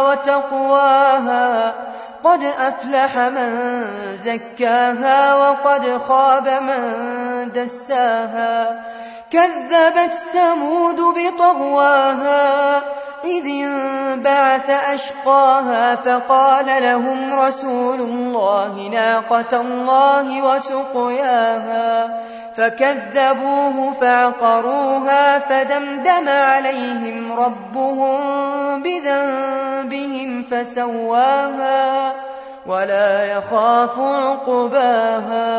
وتقواها قد أفلح من زكاها وقد خاب من دساها كذبت ثمود بطغواها إذ انبعث أشقاها فقال لهم رسول الله ناقة الله وسقياها فكذبوه فعقروها فدمدم عليهم ربهم بذنبهم فسواها ولا يخاف عقباها